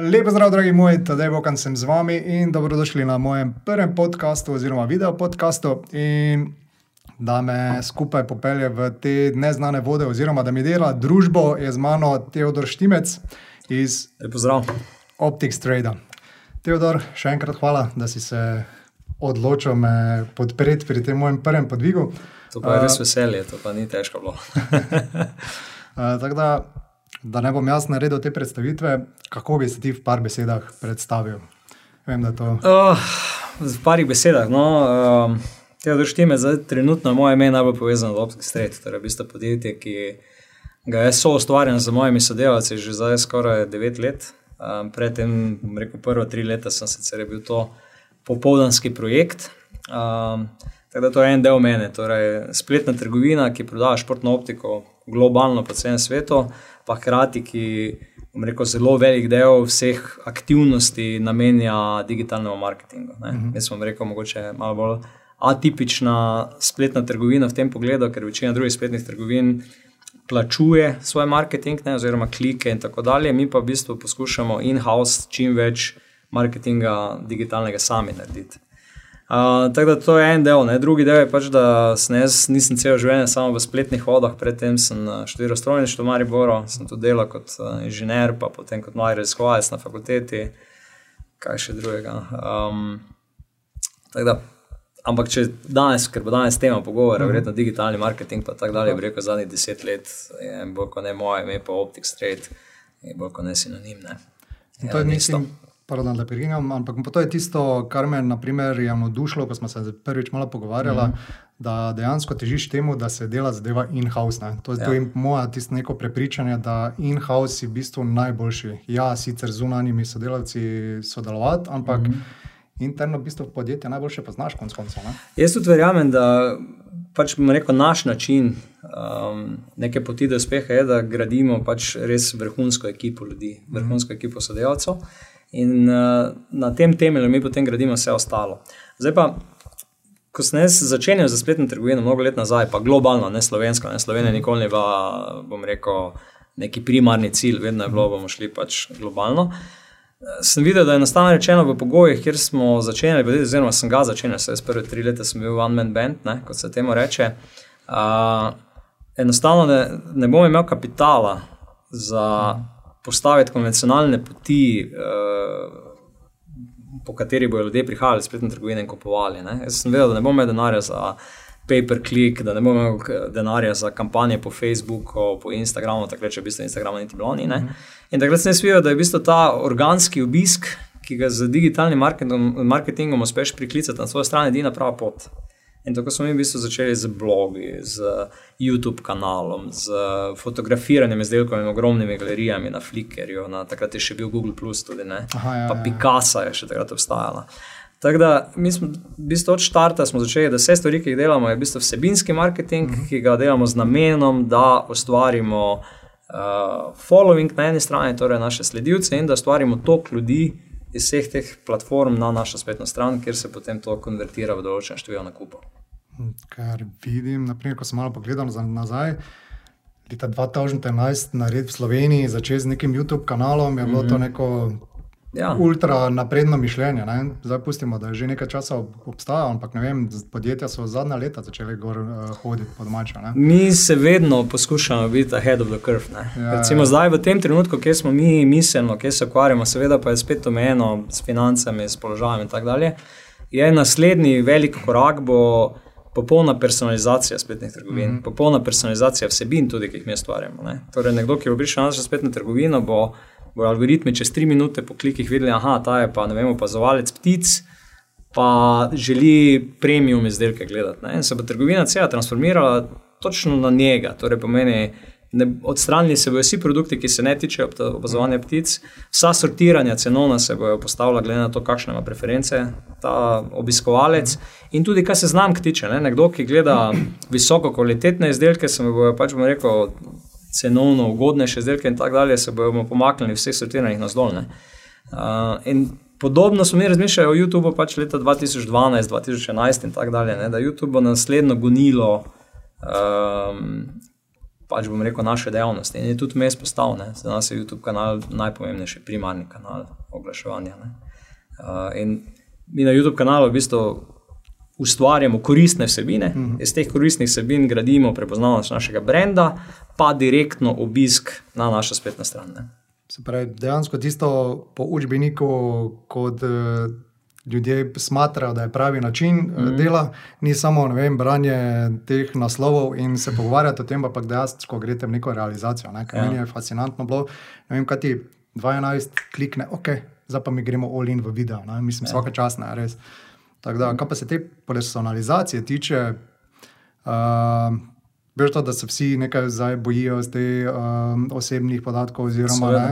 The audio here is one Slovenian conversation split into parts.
Lepo zdrav, dragi moji, tedaj bokan sem z vami in dobrodošli na mojem prvem podkastu oziroma video podkastu. In da me skupaj popelje v te neznane vode, oziroma da mi dela družbo, je z mano Teodor Štimec iz Optics Trade. Teodor, še enkrat hvala, da si se odločil me podpreti pri tem mojem prvem podvigu. To pa je res veselje, to pa ni težko bilo. Tako da da ne bom jaz naredil te predstavitve, kako bi se ti v par besedah predstavil? Vem, to... uh, v parih besedah. No, uh, Te odreštime, zdaj trenutno je moje ime najbolj povezano z Optic Street, torej v bistvu podjetje, ki ga je so ustvarjeno z mojimi sodelavci že zdaj skoraj 9 let. Um, predtem, rekel, prvo tri leta sem sicer bil to popoldanski projekt. Um, tako da to je en del mene, torej spletna trgovina, ki prodaja športno optiko globalno po celem svetu pa hkrati, ki rekel, zelo velik del vseh aktivnosti namenja digitalnemu marketingu. Uh mhm. -huh. Jaz sem rekel, mogoče malo bolj atipična spletna trgovina v tem pogledu, ker večina drugih spletnih trgovin. Plačuje svoj marketing, ne, oziroma klike, in tako dalje, mi pa v bistvu poskušamo in-house čim več marketinga digitalnega sami narediti. Uh, tako da to je en del, ne? drugi del je pač, da jaz nisem cel življenje samo v spletnih vodah, predtem sem študiral strojništvo v Mariboru, sem tudi delal kot inženir, pa potem kot mladi raziskovalec na fakulteti, kaj še drugega. Um, da, ampak če danes, ker bo danes tema pogovora, mm -hmm. verjetno digitalni marketing, pa tako dalje, bi rekel zadnjih deset let, je bolj kot ne moje ime, pa Optic Street, je bolj kot ne sinonim. Ne? To je mislim, Pardon, da prekinjam, ampak to je tisto, kar me naprimer, je navdušilo, ko smo se prvič malo pogovarjali, mm -hmm. da dejansko težiš temu, da se dela zadeva in-house. To je ja. moja tisto neko prepričanje, da in-house je v bistvu najboljši. Ja, sicer z unanimi sodelavci sodelovati, ampak mm -hmm. interno v bistvu podjetje najboljše poznaš konc koncev. Jaz tudi verjamem, da pač rekel, naš način um, neke poti do uspeha je, da gradimo pač res vrhunsko ekipo ljudi, vrhunsko mm -hmm. ekipo sodelavcev. In uh, na tem temelju mi potem gradimo vse ostalo. Zdaj pa, ko sem jaz začenjal za spletno trgovino, mnogo let nazaj, pa globalno, ne slovensko, ne Slovenija, mhm. nikoli ni bila, bom rekel, neki primarni cilj, vedno je bilo, bomo šli pač globalno. Sem videl, da je enostavno rečeno v pogojih, kjer smo začenjali, oziroma sem ga začenjal, se je prve tri leta sem bil one man band, ne, kot se temu reče. Uh, enostavno ne, ne bom imel kapitala za. Postaviti konvencionalne poti, uh, po kateri bodo ljudje prihajali v spletne trgovine in kupovali. Ne? Jaz sem vedel, da ne bom imel denarja za pay-per-click, da ne bom imel denarja za kampanje po Facebooku, po Instagramu, tako reče, v bistvu Instagram niti bilo ni. Mhm. In takrat sem videl, da je v bistvu ta organski obisk, ki ga z digitalnim marketingom, marketingom uspeš priklicati na svojo stran, edina prava pot. In tako smo mi v bistvu začeli z blogi, z YouTube kanalom, z fotografiranjem izdelkov in ogromnimi galerijami na Flickrju, na takrat je še bil Google, tudi, Aha, ja, pa ja. Picasso je še takrat obstajala. Tako da mi smo v bistvu od začetka začeli, da vse stvari, ki jih delamo, je v bistvu vsebinski marketing, uh mhm. -huh. ki ga delamo z namenom, da ustvarimo uh, following na eni strani, torej naše sledilce, in da ustvarimo tok ljudi iz vseh teh platform na našo spletno stran, kjer se potem to konvertira v določen število nakupov. Kar vidim, naprimer, ko sem malo pogledal nazaj. Leta 2011 narediti v Sloveniji, začeti z nekim YouTube kanalom, je bilo mm -hmm. to mhm. neko ja. ultra napredno mišljenje. Ne? Zdaj pustimo, da je že nekaj časa obstajalo, ampak ne vem, podjetja so zadnja leta začele gor uh, hoditi pod mača. Mi se vedno poskušamo biti ahead of the curve. Ja, Recimo ja. zdaj, v tem trenutku, kjer smo mi miselno, kjer se ukvarjamo, seveda pa je spet omejeno s financami, s položajem in tako dalje. Je naslednji velik korak, bo popolna personalizacija spletnih trgovin, mm -hmm. popolna personalizacija vsebin, tudi ki jih mi ustvarjamo. Ne? Torej, nekdo, ki bo prišel na našo spletno trgovino, bo bodo algoritmi čez tri minute po klikih videli, da ta je pa, ne vem, opazovalec ptic, pa želi premium izdelke gledati. Ne? In se bo trgovina cela transformirala točno na njega. Torej, pomeni, ne, odstranili se bodo vsi produkti, ki se ne tičejo opazovanja ptic, vsa sortiranja cenovna se bodo postavila, glede na to, kakšne ima preference ta obiskovalec. In tudi, kar se znam, tiče. Ne? Nekdo, ki gleda visoko kvalitetne izdelke, se bo pač bo rekel cenovno ugodnejše izdelke in tako dalje, se bomo pomaknili vse sortiranje na zdolne. Uh, podobno smo mi razmišljali o YouTubu pač leta 2012, 2011 in tako dalje, ne, da YouTube bo naslednjo gonilo, um, pač bom rekel, naše dejavnosti. In je tudi mes postal, ne? za nas je YouTube kanal najpomembnejši, primarni kanal oglaševanja. Uh, in mi na YouTube kanalu v bistvu ustvarjamo koristne vsebine, uh -huh. iz teh koristnih vsebin gradimo prepoznavnost našega brenda, pa direktno obisk na našo spletno stran. Ne? Se pravi, dejansko tisto po učbeniku, kot uh, ljudje smatrajo, da je pravi način mm dela, ni samo vem, branje teh naslovov in se pogovarjati o tem, pa dejansko greste v neko realizacijo. Ne? Ja. Meni je fascinantno bilo, ne vem, kaj ti 12 klikne, ok, zdaj pa mi gremo all in v video. Ne? Mislim, ja. vsake čas ne, res. Tako da, kar pa se te personalizacije tiče. Uh, Veš to, da se vsi nekaj zdaj bojijo z teh um, osebnih podatkov, oziroma ne.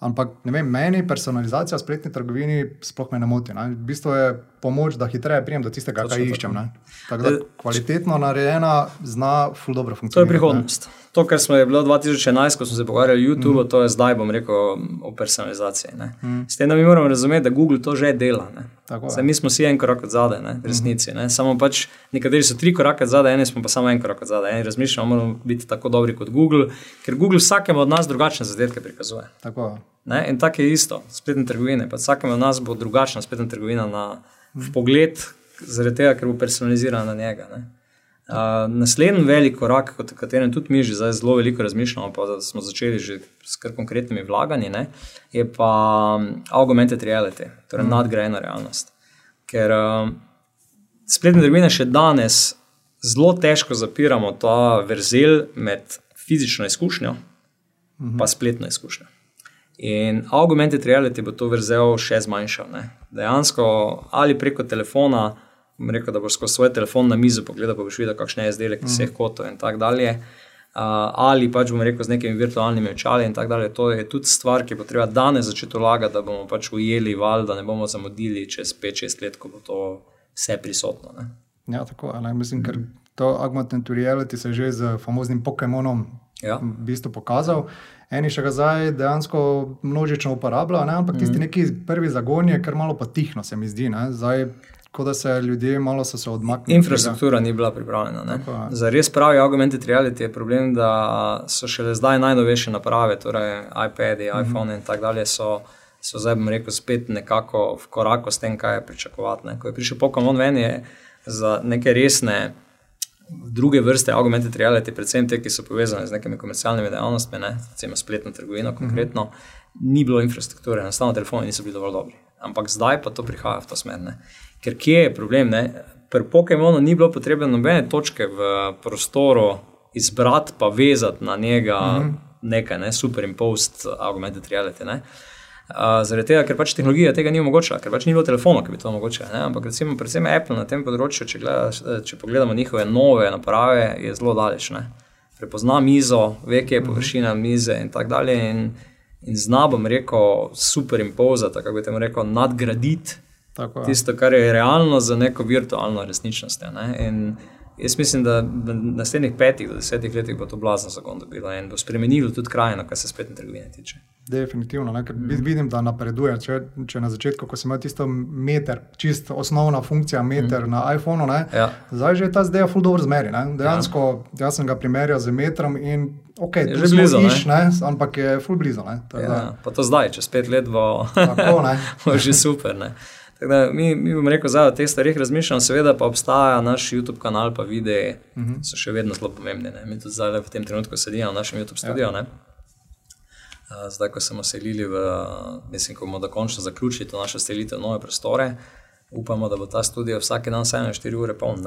Ampak ne vem, meni personalizacija v spletni trgovini sploh me ne moti. Ne. V bistvu je pomoč, da hitreje prijem do tistega, kar iščem. Tako da, kvalitetno narejena, zna ful dobro funkcionirati. To je prihodnost. Ne to, kar smo bili 2011, ko smo se pogovarjali o YouTubu, mm. to je zdaj, bom rekel, o personalizaciji. Mm. S tem, da mi moramo razumeti, da Google to že dela. Zdaj, mi smo vsi en korak od zadaj, v resnici. Ne? Samo pač nekateri so tri korake od zadaj, eni smo pa samo en korak od zadaj. Eni razmišljamo, moramo biti tako dobri kot Google, ker Google vsakemu od nas drugačne zadetke prikazuje. Tako. In tako je isto, spletne trgovine. Vsakemu od nas bo drugačna spletna trgovina na mm. pogled, zaradi tega, ker bo personalizirana na njega. Ne? Uh, naslednji velik korak, o katerem tudi mi že zdaj zelo veliko razmišljamo, pa smo začeli že s kar konkretnimi vlaganji, ne, je pa um, augmented reality, torej mm. nadgrajena realnost. Ker uh, spletne trgovine še danes zelo težko zapiramo ta vrzel med fizično izkušnjo in mm -hmm. spletno izkušnjo. In augmented reality bo to vrzel še zmanjšal. Ne. Dejansko ali preko telefona rekel, da boš skozi svoj telefon na mizo pogledal, pa boš videl, kakšne je izdelek iz vseh kotov in tako dalje. Uh, ali pač bomo rekel z nekimi virtualnimi očali in tako dalje. To je tudi stvar, ki bo treba danes začeti vlagati, da bomo pač ujeli val, da ne bomo zamudili čez 5-6 let, ko bo to vse prisotno. Ne? Ja, tako je. Mislim, ker to augmented reality se je že z famoznim Pokémonom ja. v bistvu pokazal. Eni še ga zdaj dejansko množično uporabljajo, ampak tisti mm. neki prvi zagon je kar malo potihno, se mi zdi. Zdaj, kot da se ljudje malo so se odmaknili. Infrastruktura ni bila pripravljena. Za res pravi augmented reality je problem, da so šele zdaj najnovejše naprave, torej iPadi, mm -hmm. iPhone in tako dalje. So, So zdaj, bom rekel, spet nekako v koraku s tem, kaj je pričakovati. Ne. Ko je prišel Pokémon ven, je za neke resne druge vrste augmented reality, predvsem te, ki so povezane z nekimi komercialnimi dejavnostmi, ne, recimo spletno trgovino, konkretno, mm -hmm. ni bilo infrastrukture, enostavno telefoni niso bili dovolj dobri. Ampak zdaj pa to prihaja v to smer. Ne. Ker kje je problem? Ne? Pri Pokémonu ni bilo potrebno nobene točke v prostoru izbrati, pa vezati na njega mm -hmm. nekaj, ne? superimposed augmented reality. Ne? Uh, zaradi tega, ker pač tehnologija tega ni omogočila, ker pač ni bilo telefona, ki bi to omogočila. Ampak recimo, predvsem Apple na tem področju, če, gledaš, če pogledamo njihove nove naprave, je zelo daleč. Ne? Prepozna mizo, ve, kje je mhm. površina mize in tako dalje. In, in zna, bom rekel, superimposati, kako bi temu rekel, nadgraditi tisto, kar je realno za neko virtualno resničnost. Ne? Jaz mislim, da v naslednjih petih do desetih letih bo to blazno zakon dobilo in bo spremenilo tudi krajino, kar se spletne trgovine tiče. Definitivno, ne? ker vidim, da napreduje. Če, če na začetku, ko si imel tisto meter, čisto osnovna funkcija meter mm. na iPhonu, ja. zdaj že ta zdaj je full dobro zmeri. Dejansko, ja. jaz sem ga primerjal z metrom in ok, je že blizu, iš, ne? ampak je full blizu. Ja, pa to zdaj, čez pet let bo, Tako, bo že super. Ne? Da, mi, mi bomo rekel, da te stvari razmišljamo, seveda pa obstaja naš YouTube kanal, pa videi uh mhm. -huh. so še vedno zelo pomembni. Ne? Mi tudi zdaj v tem trenutku sedimo v našem YouTube studiu. Ja. Zdaj, ko smo selili v, mislim, ko bomo dokončno zaključili to našo selitev v nove prostore, upamo, da bo ta studio vsak dan 7-4 ure poln.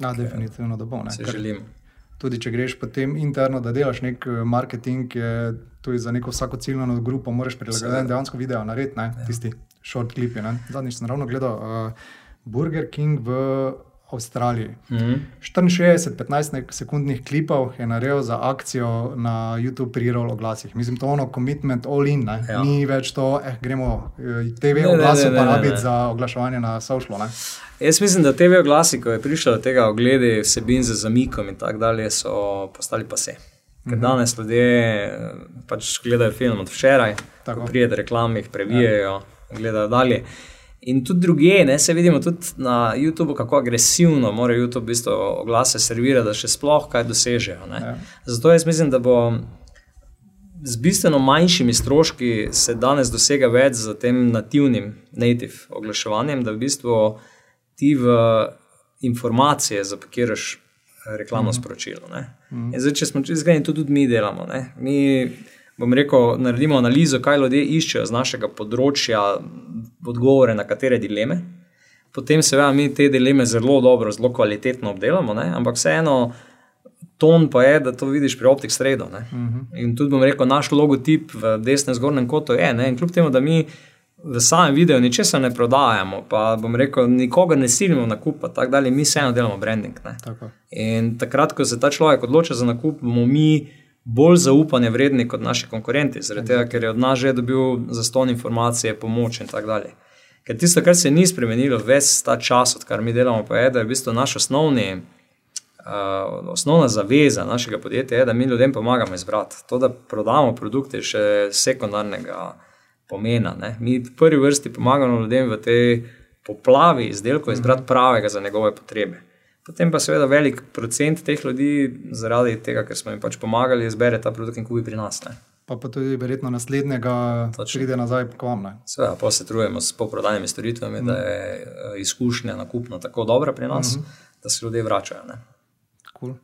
Ja, definitivno, da bo. Se želim. Tudi če greš potem interno, da delaš nek eh, marketing, je tudi za neko vsako ciljno grupo, moraš prilagoditi dejansko video narediti, ja. tisti short klipi. Zadnjič sem ravno gledal uh, Burger King v Avstraliji. Mm -hmm. 64-15 sekundnih klipov je naredil za akcijo na YouTube pri Roll oglasih. Mislim, to je ono commitment all in, ja. ni več to, eh, gremo eh, TV oglase pa rabiti za oglaševanje na. Ne? Jaz mislim, da TV oglasi, ko je prišlo do tega ogledi vsebin za zamikom in tako dalje, so postali pa se. Ker mhm. danes ljudje eh, pač gledajo film od včeraj, ko prijete reklame, jih previjajo. Ja gledajo dalje. In tudi druge, ne, se vidimo tudi na YouTubu, kako agresivno mora YouTube v bistvu oglase servirati, da še sploh kaj dosežejo. Ja. Zato jaz mislim, da bo z bistveno manjšimi stroški se danes dosega več z tem nativnim native oglaševanjem, da v bistvu ti v informacije zapakiraš reklamno mm. sporočilo. Mm. Zdaj, če smo izgledni, to tudi mi delamo. Ne. Mi bom rekel, naredimo analizo, kaj ljudje iščejo z našega področja, odgovore na katere dileme. Potem, seveda, mi te dileme zelo dobro, zelo kvalitetno obdelamo, ne? ampak vseeno, ton pa je, da to vidiš pri optik sredo. Uh mhm. -huh. In tudi bom rekel, naš logotip v desnem zgornjem kotu je. Ne? In kljub temu, da mi v samem videu ničesar ne prodajamo, pa bom rekel, nikogar ne silimo na kup, tako dalje, mi vseeno delamo branding. In takrat, ko se ta človek odloča za nakup, bomo mi bolj zaupanje vredni kot naši konkurenti, zaradi tega, ker je od nas že dobil zaston informacije, pomoč in tako dalje. Ker tisto, kar se ni spremenilo ves ta čas, odkar mi delamo, pa je, da je v bistvu naš osnovni. Uh, osnovna zaveza našega podjetja je, da mi ljudem pomagamo izbrati. To, da prodamo produkte, je še sekundarnega pomena. Ne? Mi v prvi vrsti pomagamo ljudem v tej poplavi izdelkov izbrati pravega za njegove potrebe. Potem pa seveda velik procent teh ljudi, zaradi tega, ker smo jim pač pomagali, izbere ta produkt in kupi pri nas. Ne. Pa, pa tudi verjetno naslednjega, da pride nazaj k vam. Seveda, pa se trujemo s poprodajnimi storitvami, mm. da je eh, izkušnja nakupna tako dobra pri nas, mm -hmm. da se ljudje vračajo. Ne. Cool.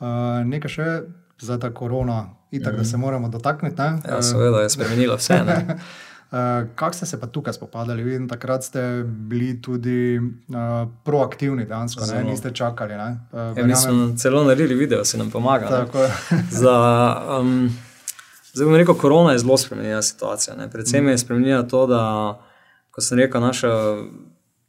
Uh, nekaj še za ta korona, itak, mm. da mhm. se moramo dotakniti. Ja, seveda je spremenilo vse. Uh, Kako ste se pa tukaj spopadali? Vidim, takrat ste bili tudi uh, proaktivni, dejansko, ne? niste čakali. Ne? Uh, ja, mi smo celo naredili video, se nam pomaga. Za, um, zdaj bom rekel, korona je zelo spremenjena situacija. Ne? Predvsem mm. je spremenjena to, da, ko sem rekel, naš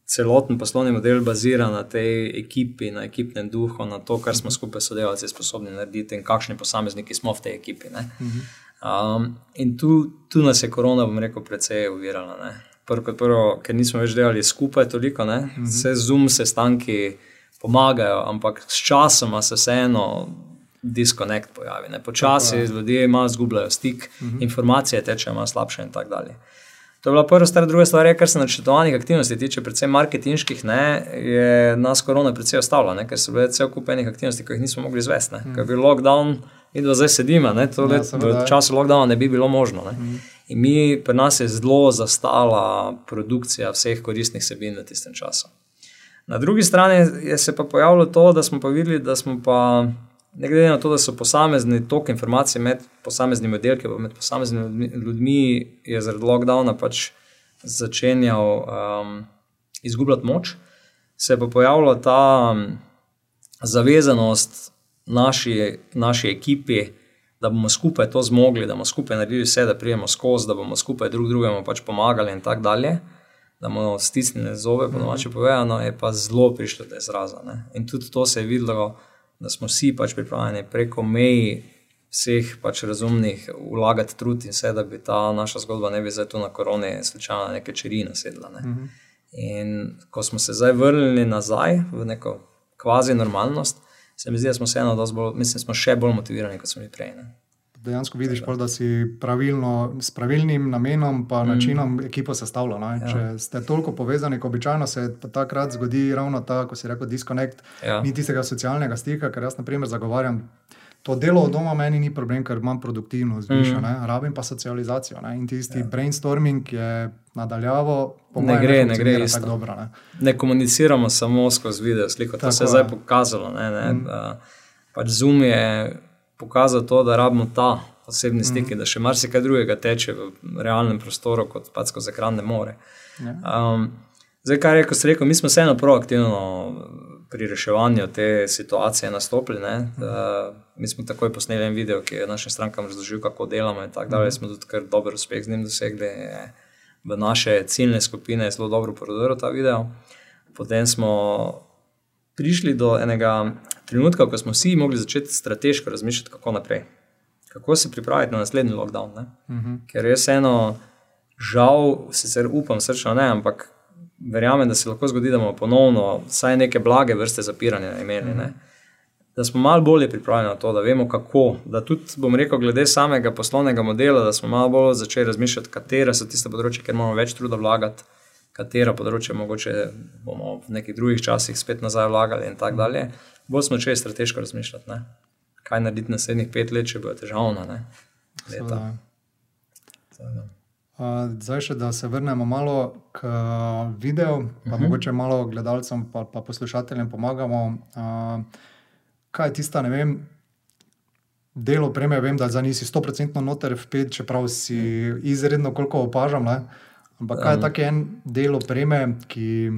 celoten poslovni model bazira na tej ekipi, na ekipnem duhu, na to, kar smo skupaj sodelavci sposobni narediti in kakšni posamezniki smo v tej ekipi. Mm -hmm. Um, in tu, tu nas je korona, bom rekel, precej uvirala. Prvo, prvo, ker nismo več delali skupaj toliko, mm -hmm. vse zoom sestanki pomagajo, ampak s časom se vseeno diskonekt pojavi. Počasi ljudje malo zgubljajo stik, mm -hmm. informacije tečejo malo slabše in tako dalje. To je bila prva stvar, druga stvar, je, kar se načrtovanih aktivnosti tiče, predvsem marketinških, ne, je nas korona precej ostala, ker so bile cel kup enih aktivnosti, ki jih nismo mogli izvesti. Mm. Ker je bil lockdown, in da zdaj sedimo, ne, to ja, v času lockdowna ne bi bilo možno. Mm. In mi, pri nas je zelo zastala produkcija vseh koristnih sebin v tistem času. Na drugi strani je se pa pojavilo to, da smo pa videli, da smo pa ne glede na to, da so posamezni tok informacij med posameznimi oddelki, pa med posameznimi ljudmi, je zaradi lockdowna pač začenjal um, izgubljati moč, se je pa pojavila ta um, zavezanost naši, naši ekipi, da bomo skupaj to zmogli, da bomo skupaj naredili vse, da prijemo skozi, da bomo skupaj drug drugemu pač pomagali in tako dalje. Da bomo stisnili zobe, po domače povedano, je pa zelo prišlo do izraza. Ne? In tudi to se je videlo, da smo vsi pač pripravljeni preko meji vseh pač razumnih vlagati trud in vse, da bi ta naša zgodba ne bi zdaj tu na koroni slučajno neke črine sedla. Ne? Uh mhm. -huh. In ko smo se zdaj vrnili nazaj v neko kvazi normalnost, se mi zdi, da smo vseeno, bolj, mislim, smo še bolj motivirani, kot smo bili prej. Ne? Dejansko vidiš, pol, da si pravilno, s pravilnim namenom in mm. načinom ekipo sestavlja. Ja. Če ste toliko povezani, kot običajno se takrat zgodi ravno ta, ko si rekel, disconnect, ja. ni tistega socialnega stika, ker jaz, na primer, zagovarjam. To delo od doma meni ni problem, ker imam produktivnost, mm. viša, rabim pa socializacijo. Ne? In tisti ja. brainstorming je nadaljavo, po ne gre, ne gre tako dobro. Ne? ne komuniciramo samo skozi video, sliko. To tako se je zdaj pokazalo. Ne, ne? Mm. Pač Zoom je pokazal to, da rabimo ta osebni stik, mm -hmm. da še marsikaj drugega teče v realnem prostoru, kot pa skozi ekran ne more. Yeah. Ja. Um, zdaj, kar je rekel, mi smo vseeno proaktivno pri reševanju te situacije nastopili. Mm -hmm. Mi smo takoj posneli en video, ki je našim strankam razložil, kako delamo. In tako dalje, mm -hmm. smo tudi kar dober uspeh z njim dosegli. V naše ciljne skupine je zelo dobro prodoril ta video. Potem smo prišli do enega trenutka, ko smo vsi mogli začeti strateško razmišljati, kako naprej. Kako se pripraviti na naslednji lockdown. Uh mhm. -huh. Ker res eno, žal, sicer upam, srčno ne, ampak verjamem, da se lahko zgodi, da bomo ponovno vsaj neke blage vrste zapiranja imeli. Uh -huh. Da smo malo bolje pripravljeni na to, da vemo kako. Da tudi, bom rekel, glede samega poslovnega modela, da smo malo bolj začeli razmišljati, katere so tiste področje, kjer moramo več truda vlagati katero področje mogoče bomo v nekih drugih časih spet nazaj vlagali in tako dalje. Bolj smo začeli strateško razmišljati, ne? kaj narediti naslednjih pet let, če bo težavno. ne, leta. Seveda. Uh, zdaj, še, da se vrnemo malo k videu, pa uh Mhm. -huh. mogoče malo gledalcem, pa, pa poslušateljem pomagamo. Uh, kaj je tista, ne vem, delo preme, vem, da zdaj nisi 100% noter v pet, čeprav si izredno koliko opažam. Ne? Ampak kaj je tako en del preme, ki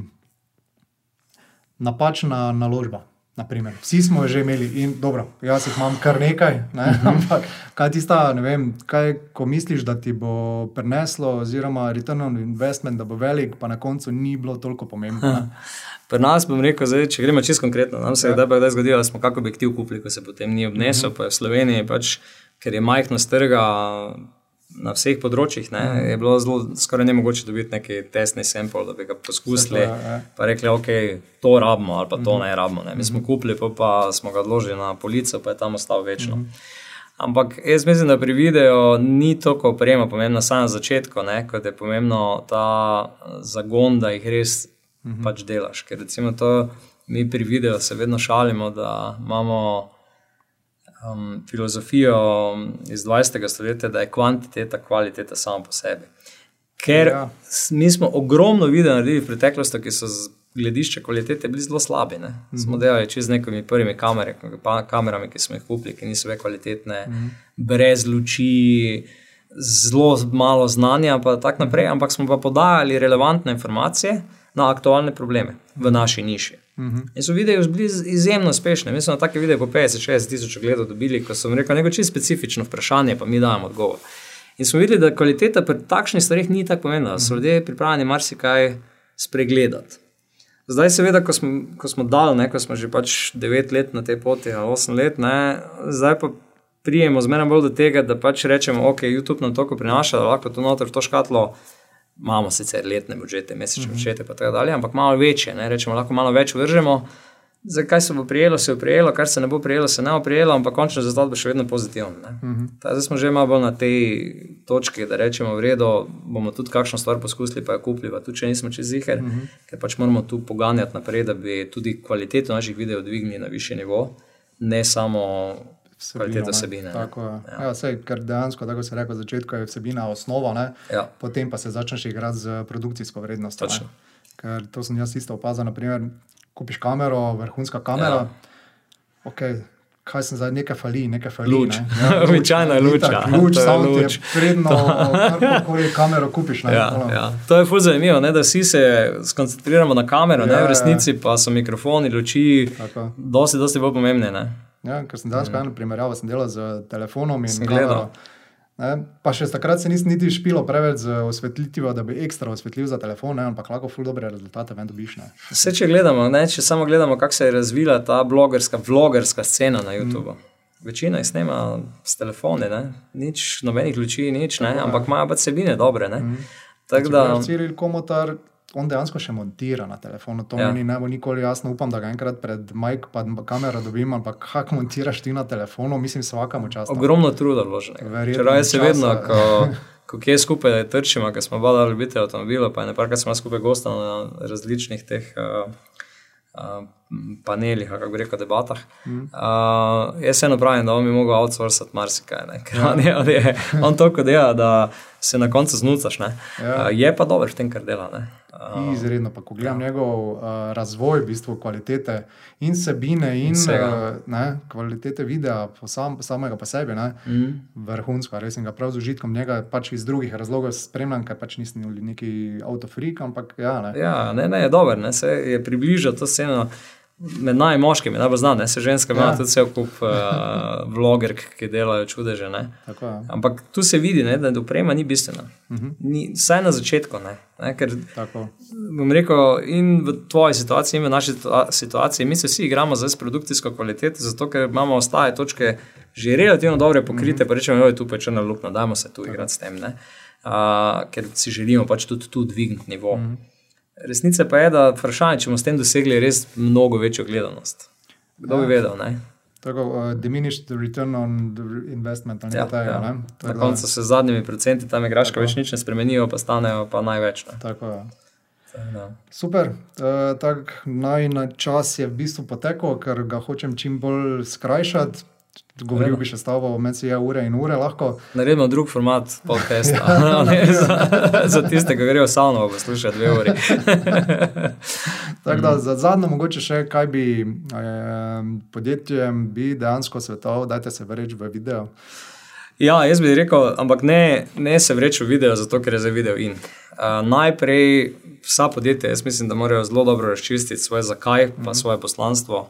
napačna naložba? Naprimer. Vsi smo že imeli in dobro, jaz jih imam kar nekaj, ne? ampak kaj je tista, ne vem, kaj, ko misliš, da ti bo prineslo, oziroma return on investment, da bo velik, pa na koncu ni bilo toliko pomembno. ne. Pri nas bom rekel, zdaj, če gremo čisto konkretno, nam se je Ja. kdaj zgodilo, da smo kakšen objektiv kupili, ko se potem ni obnesel, uh -huh. pa je v Sloveniji, pač, ker je majhnost trga na vseh področjih, ne, -huh. je bilo zelo skoraj nemogoče dobiti neki testni sample, da bi ga poskusili. Je, ja. Pa rekli, ok, to rabimo ali pa to ne rabimo. Ne. Mi smo kupili, pa, pa smo ga odložili na polico, pa je tam ostal večno. Ampak jaz mislim, da pri videu ni toliko oprema pomembna samo na začetku, ne, kot je pomembno ta zagon, da jih res uh -huh. pač delaš. Ker recimo to mi pri videu se vedno šalimo, da imamo um, filozofijo iz 20. stoletja, da je kvantiteta kvaliteta sama po sebi. Ker Ja. mi smo ogromno videa naredili v preteklosti, ki so z gledišča kvalitete bili zelo slabi. Ne? Mm -hmm. Smo delali čez nekimi prvimi kamere, pa, kamerami, ki smo jih kupili, ki niso več kvalitetne, mm -hmm. brez luči, zelo malo znanja, pa tako naprej, ampak smo pa podajali relevantne informacije na aktualne probleme v naši niši. Mm -hmm. In so videi bili iz- izjemno uspešni. Mi smo na take videe po 50-60 tisoč ogledov dobili, ko sem rekel, neko čisto specifično vprašanje, pa mi dajemo odgovor. In smo videli, da kvaliteta pri takšnih stvareh ni tako pomembna, da so ljudje pripravljeni marsikaj spregledati. Zdaj, seveda, ko smo, ko smo dal, ne, ko smo že pač 9 let na tej poti, ali 8 let, ne, zdaj pa prijemo zmeraj bolj do tega, da pač rečemo, ok, YouTube nam toliko prinaša, da lahko to noter v to škatlo. Imamo sicer letne budžete, mesečne uh -huh. budžete, pa tako dalje, ampak malo večje, ne, rečemo, lahko malo več vržemo. Zakaj se bo prijelo, se bo prijelo, kar se ne bo prijelo, se ne bo prijelo, ampak končno rezultat bo še vedno pozitiven. Uh -huh. Zdaj smo že malo na tej točki, da rečemo, v redu, bomo tudi kakšno stvar poskusili, pa jo kupili, pa tudi če nismo čez ziger, uh -huh. ker pač moramo tu poganjati naprej, da bi tudi kvaliteto naših videov dvignili na višji nivo, ne samo kvaliteto ne. vsebine. ne. Tako. Ja. Ja, sej, ker dejansko, tako se reče, v začetku je vsebina osnova, ne? Ja. potem pa se začneš igrati z produkcijsko vrednostjo. Ker to sem jaz isto opazil. Naprimer, kupiš kamero, vrhunska kamera. Ja. Okay, kaj sem zdaj, nekaj fali, nekaj fali. Luč. Ne? Ja, Običajna luč, itak, ja. Luč, To je sound je predno, karkoli kamero kupiš. Ne? Ja, Ono. ja. To je fully zanimivo, ne, da vsi se skoncentriramo na kamero, ja, Ja, ne, ja. v resnici pa so mikrofoni, luči, Tako. dosti, dosti bolj pomembne. Ne. Ja, ker sem dejansko eno primerjavo sem delal z telefonom in gledal. Ne, pa še takrat se nisem niti špilo preveč z osvetlitvijo, da bi ekstra osvetlil za telefon, ne, ampak lahko ful dobre rezultate ven dobiš. Ne. Vse, če gledamo, ne, če samo gledamo, kako se je razvila ta blogerska, vlogerska scena na YouTubu. Mm. Večina jih snema s telefoni, ne. nič, nobenih luči, nič, ne, ampak imajo pa vsebine dobre. Mm. Tako da, Ciril Komotar, on dejansko še montira na telefonu. To Ja. mi ne bo nikoli jasno. Upam, da ga enkrat pred Mike pa kamero dobim, ampak kako montiraš ti na telefonu, mislim, vsakemu času. ogromno truda vloženega. Čeprav jaz se vedno, ko, ko kje skupaj trčimo, ker smo badali ljubitelje avtomobilov, pa je nekaj, kar smo skupaj gostali na različnih teh. Uh, Uh, panelih, kako bi rekel, debatah. Mm. Uh, jaz eno pravim, da on bi mogel outsourcati marsikaj, ne? ker on, je, on, je, on toliko dela, da se na koncu znucaš. Ja. Ja. Uh, je pa dober v tem, kar dela. ne. Uh, Izredno, pa ko gledam njegov uh, razvoj, v bistvu kvalitete in sebine, in Vsega. uh, ne, kvalitete videa, po sam, samega po sebi, ne, mm. vrhunsko. Res sem ga prav z užitkom njega pač iz drugih razlogov spremljam, ker pač nisem neki avtofrik, ampak ja, ne. Ja, ne, ne, je dober, ne, se je približal to sceno. Med nami moškimi, najbolj znane, se ženska ima Ja. ja. tudi vse kup uh, vlogerk, ki delajo čudeže. Ne. Tako je. Ampak tu se vidi, ne, da oprema ni bistvena. Uh -huh. ni, saj na začetku ne. ne ker Tako. bom rekel, in v tvoji situaciji, in v naši situa- situaciji, mi se vsi igramo zdaj s produkcijsko kvaliteto, zato ker imamo ostale točke že relativno dobro pokrite, mm -hmm. pa rečemo, je tu pa črna luknja, dajmo se tu igrati s tem, ne? uh, ker si želimo pač tudi tu dvigniti nivo. Mm -hmm. Resnica pa je, da vprašanje, če bomo s tem dosegli res mnogo večjo gledanost. Kdo ja. bi vedel? Ne? Tako, uh, diminished return on the investment. ali Ja, tega, ja. Na Tako da- koncu se z zadnjimi procenti tam igraška več nič ne spremenijo, pa stanejo pa največ. Ne? Tako je. Super, uh, tako naj na čas je v bistvu potekel, ker ga hočem čim bolj skrajšati. Govoril bi še s tabo, meni je ure in ure lahko. Naredimo drug format podcasta, za, za tiste, ki grejo samo poslušati dve uri. Tako da za zadnjo, mogoče še kaj bi eh, podjetjem bi dejansko svetoval, dajte se vreči v video. Ja, jaz bi rekel, ampak ne, ne se vreči v video, zato ker je za video in. Uh, najprej vsa podjetja, jaz mislim, da morajo zelo dobro razčistiti svoje zakaj, pa mhm. -huh. svoje poslanstvo,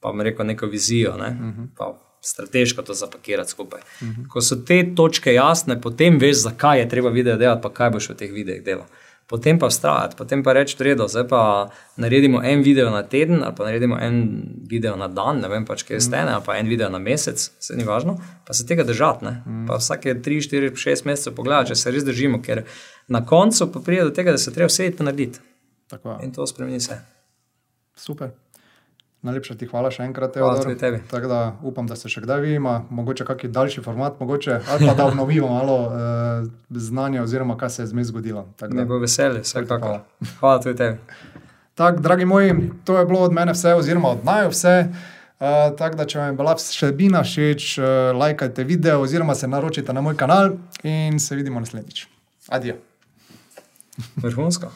pa mi reko neko vizijo, ne? uh mhm. -huh. Strateško to zapakirati skupaj. Uh mhm. -huh. Ko so te točke jasne, potem veš, zakaj je treba video delati, pa kaj boš v teh videih delal potem pa vztrajati, potem pa reči, da zdaj pa naredimo en video na teden, ali pa naredimo en video na dan, ne vem pač, kje je stene, ali pa en video na mesec, se ni važno, pa se tega držati. Mm. Pa vsake 3, 4, 6 mesecev pogledati, če se res držimo, ker na koncu pa pride do tega, da se treba vse to narediti. Tako. In to spremeni se. Super. Najlepša ti hvala še enkrat, Teodor. Tako da upam, da se še kdaj vidimo, mogoče kakšen daljši format, mogoče ali pa da obnovimo malo uh, znanja, oziroma kaj se je zmes zgodilo. Ne bo veselje, vse tako. Hvala, hvala tudi tebi. Tak, dragi moji, to je bilo od mene vse, oziroma od naj vse. Uh, tako da, če vam je bila vsebina všeč, uh, lajkajte video, oziroma se naročite na moj kanal in se vidimo naslednjič. Adijo. Vrhunsko.